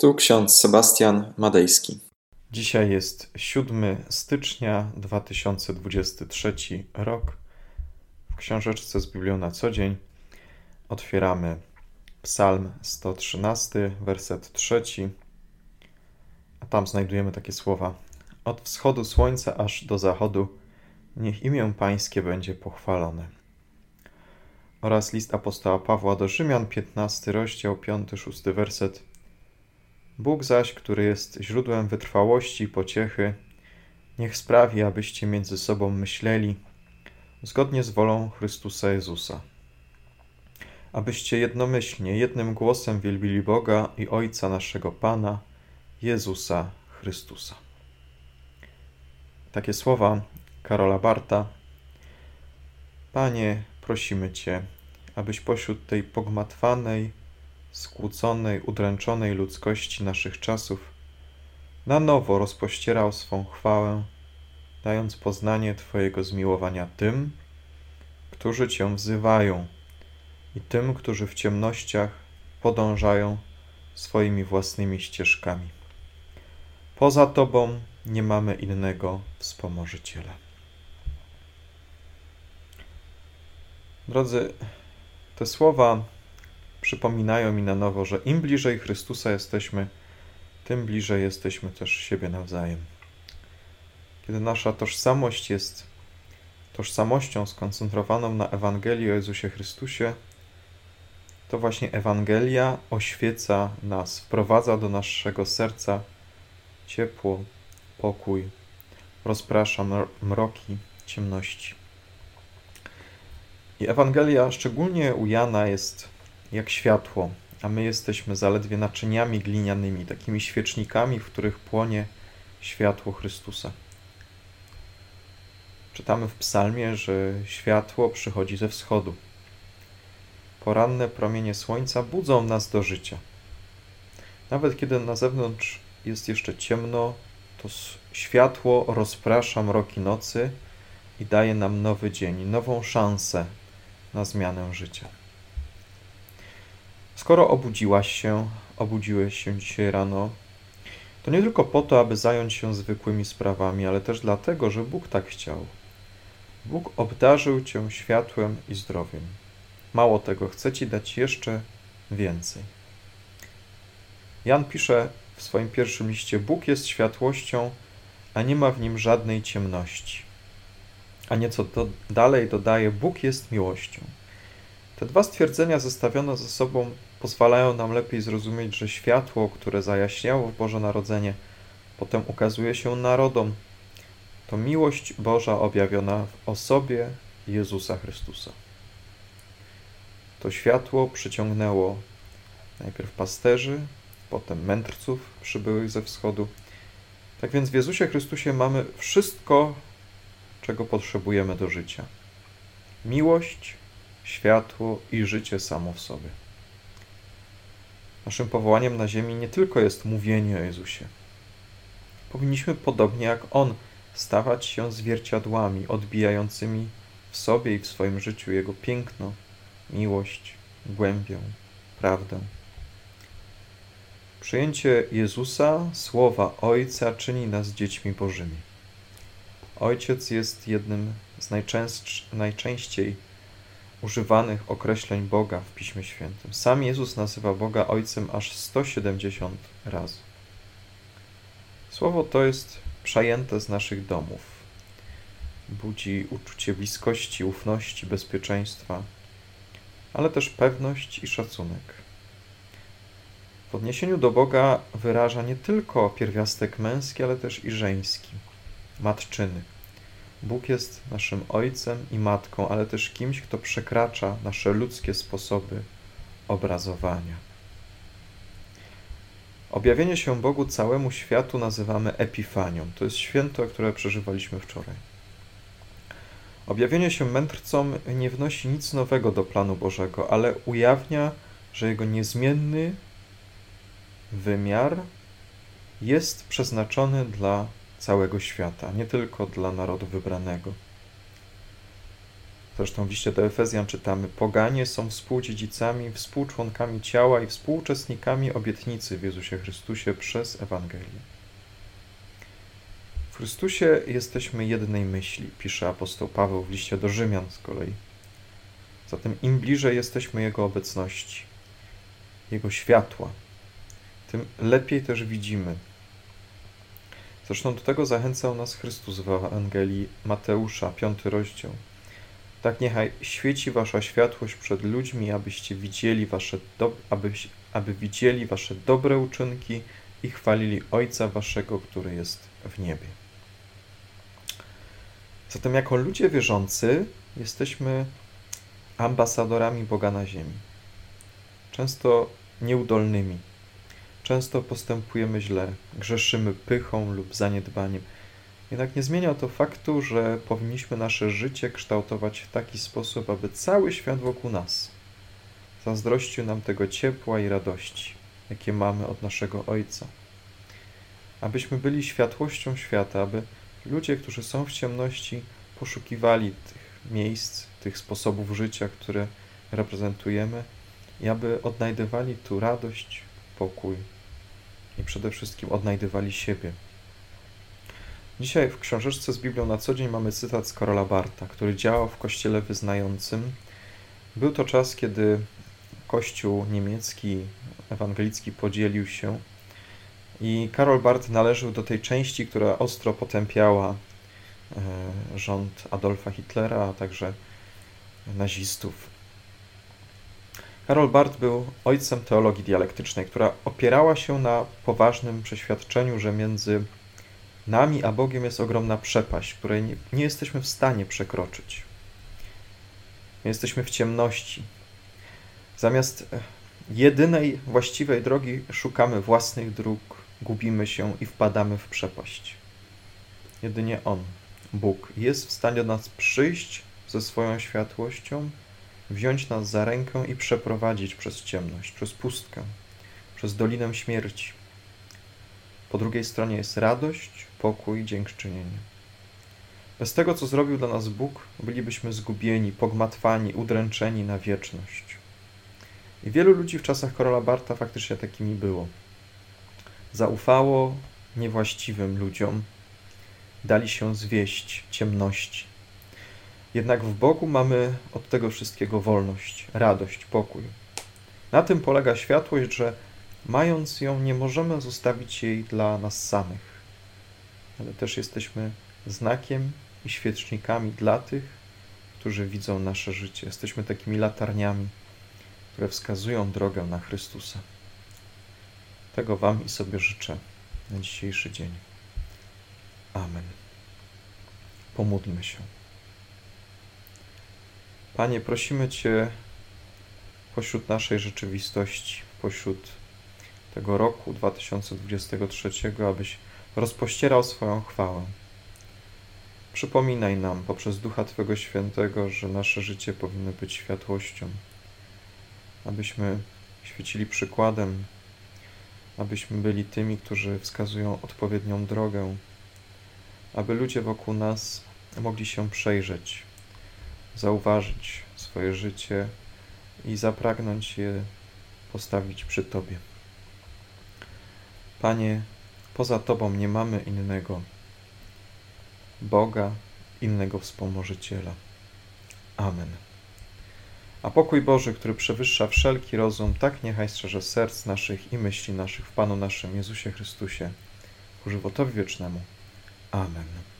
Tu ksiądz Sebastian Madejski. Dzisiaj jest 7 stycznia 2023 rok. W książeczce z Biblią na co dzień otwieramy Psalm 113, werset 3. A tam znajdujemy takie słowa: Od wschodu słońca aż do zachodu, niech imię Pańskie będzie pochwalone. Oraz list apostoła Pawła do Rzymian, 15 rozdział, 5-6 werset. Bóg zaś, który jest źródłem wytrwałości i pociechy, niech sprawi, abyście między sobą myśleli zgodnie z wolą Chrystusa Jezusa. Abyście jednomyślnie, jednym głosem wielbili Boga i Ojca naszego Pana, Jezusa Chrystusa. Takie słowa Karola Barta. Panie, prosimy Cię, abyś pośród tej pogmatwanej, skłóconej, udręczonej ludzkości naszych czasów, na nowo rozpościerał swą chwałę, dając poznanie Twojego zmiłowania tym, którzy Cię wzywają i tym, którzy w ciemnościach podążają swoimi własnymi ścieżkami. Poza Tobą nie mamy innego wspomożyciela. Drodzy, te słowa przypominają mi na nowo, że im bliżej Chrystusa jesteśmy, tym bliżej jesteśmy też siebie nawzajem. Kiedy nasza tożsamość jest tożsamością skoncentrowaną na Ewangelii o Jezusie Chrystusie, to właśnie Ewangelia oświeca nas, wprowadza do naszego serca ciepło, pokój, rozprasza mroki, ciemności. I Ewangelia, szczególnie u Jana, jest jak światło, a my jesteśmy zaledwie naczyniami glinianymi, takimi świecznikami, w których płonie światło Chrystusa. Czytamy w Psalmie, że światło przychodzi ze wschodu. Poranne promienie słońca budzą nas do życia. Nawet kiedy na zewnątrz jest jeszcze ciemno, to światło rozprasza mroki nocy i daje nam nowy dzień, nową szansę na zmianę życia. Skoro obudziłaś się, obudziłeś się dzisiaj rano, to nie tylko po to, aby zająć się zwykłymi sprawami, ale też dlatego, że Bóg tak chciał. Bóg obdarzył cię światłem i zdrowiem. Mało tego, chce ci dać jeszcze więcej. Jan pisze w swoim pierwszym liście: Bóg jest światłością, a nie ma w nim żadnej ciemności. A nieco do, dalej dodaje: Bóg jest miłością. Te dwa stwierdzenia zestawione ze sobą pozwalają nam lepiej zrozumieć, że światło, które zajaśniało Boże Narodzenie, potem ukazuje się narodom. To miłość Boża objawiona w osobie Jezusa Chrystusa. To światło przyciągnęło najpierw pasterzy, potem mędrców przybyłych ze wschodu. Tak więc w Jezusie Chrystusie mamy wszystko, czego potrzebujemy do życia: miłość, światło i życie samo w sobie. Naszym powołaniem na ziemi nie tylko jest mówienie o Jezusie. Powinniśmy podobnie jak On stawać się zwierciadłami odbijającymi w sobie i w swoim życiu Jego piękno, miłość, głębię, prawdę. Przyjęcie Jezusa, słowa Ojca, czyni nas dziećmi Bożymi. Ojciec jest jednym z najczęściej używanych określeń Boga w Piśmie Świętym. Sam Jezus nazywa Boga Ojcem aż 170 razy. Słowo to jest przejęte z naszych domów. Budzi uczucie bliskości, ufności, bezpieczeństwa, ale też pewność i szacunek. W odniesieniu do Boga wyraża nie tylko pierwiastek męski, ale też i żeński, matczyny. Bóg jest naszym Ojcem i Matką, ale też kimś, kto przekracza nasze ludzkie sposoby obrazowania. Objawienie się Bogu całemu światu nazywamy Epifanią. To jest święto, które przeżywaliśmy wczoraj. Objawienie się mędrcom nie wnosi nic nowego do planu Bożego, ale ujawnia, że jego niezmienny wymiar jest przeznaczony dla całego świata, nie tylko dla narodu wybranego. Zresztą w liście do Efezjan czytamy: Poganie są współdziedzicami, współczłonkami ciała i współuczestnikami obietnicy w Jezusie Chrystusie przez Ewangelię. W Chrystusie jesteśmy jednej myśli, pisze apostoł Paweł w liście do Rzymian z kolei. Zatem im bliżej jesteśmy Jego obecności, Jego światła, tym lepiej też widzimy. Zresztą do tego zachęcał nas Chrystus w Ewangelii Mateusza, piąty rozdział. Tak niechaj świeci wasza światłość przed ludźmi, abyście widzieli wasze do, aby, aby widzieli wasze dobre uczynki i chwalili Ojca waszego, który jest w niebie. Zatem jako ludzie wierzący jesteśmy ambasadorami Boga na ziemi. Często nieudolnymi. Często postępujemy źle, grzeszymy pychą lub zaniedbaniem. Jednak nie zmienia to faktu, że powinniśmy nasze życie kształtować w taki sposób, aby cały świat wokół nas zazdrościł nam tego ciepła i radości, jakie mamy od naszego Ojca. Abyśmy byli światłością świata, aby ludzie, którzy są w ciemności, poszukiwali tych miejsc, tych sposobów życia, które reprezentujemy, i aby odnajdywali tu radość, pokój i przede wszystkim odnajdywali siebie. Dzisiaj w książeczce z Biblią na co dzień mamy cytat z Karola Barta, który działał w kościele wyznającym. Był to czas, kiedy kościół niemiecki, ewangelicki podzielił się i Karol Barth należył do tej części, która ostro potępiała e, rząd Adolfa Hitlera, a także nazistów. Karol Barth był ojcem teologii dialektycznej, która opierała się na poważnym przeświadczeniu, że między nami a Bogiem jest ogromna przepaść, której nie, jesteśmy w stanie przekroczyć. My jesteśmy w ciemności. Zamiast jedynej właściwej drogi szukamy własnych dróg, gubimy się i wpadamy w przepaść. Jedynie On, Bóg, jest w stanie do nas przyjść ze swoją światłością, wziąć nas za rękę i przeprowadzić przez ciemność, przez pustkę, przez dolinę śmierci. Po drugiej stronie jest radość, pokój, dziękczynienie. Bez tego, co zrobił dla nas Bóg, bylibyśmy zgubieni, pogmatwani, udręczeni na wieczność. I wielu ludzi w czasach Karola Barta faktycznie takimi było. Zaufało niewłaściwym ludziom, dali się zwieść ciemności. Jednak w Bogu mamy od tego wszystkiego wolność, radość, pokój. Na tym polega światłość, że mając ją, nie możemy zostawić jej dla nas samych, ale też jesteśmy znakiem i świecznikami dla tych, którzy widzą nasze życie. Jesteśmy takimi latarniami, które wskazują drogę na Chrystusa. Tego Wam i sobie życzę na dzisiejszy dzień. Amen. Pomódlmy się. Panie, prosimy Cię pośród naszej rzeczywistości, pośród tego roku 2023, abyś rozpościerał swoją chwałę. Przypominaj nam poprzez Ducha Twego Świętego, że nasze życie powinno być światłością, abyśmy świecili przykładem, abyśmy byli tymi, którzy wskazują odpowiednią drogę, aby ludzie wokół nas mogli się przejrzeć, zauważyć swoje życie i zapragnąć je postawić przy Tobie. Panie, poza Tobą nie mamy innego Boga, innego wspomożyciela. Amen. A pokój Boży, który przewyższa wszelki rozum, tak niechaj strzeże serc naszych i myśli naszych w Panu naszym Jezusie Chrystusie, ku żywotowi wiecznemu. Amen.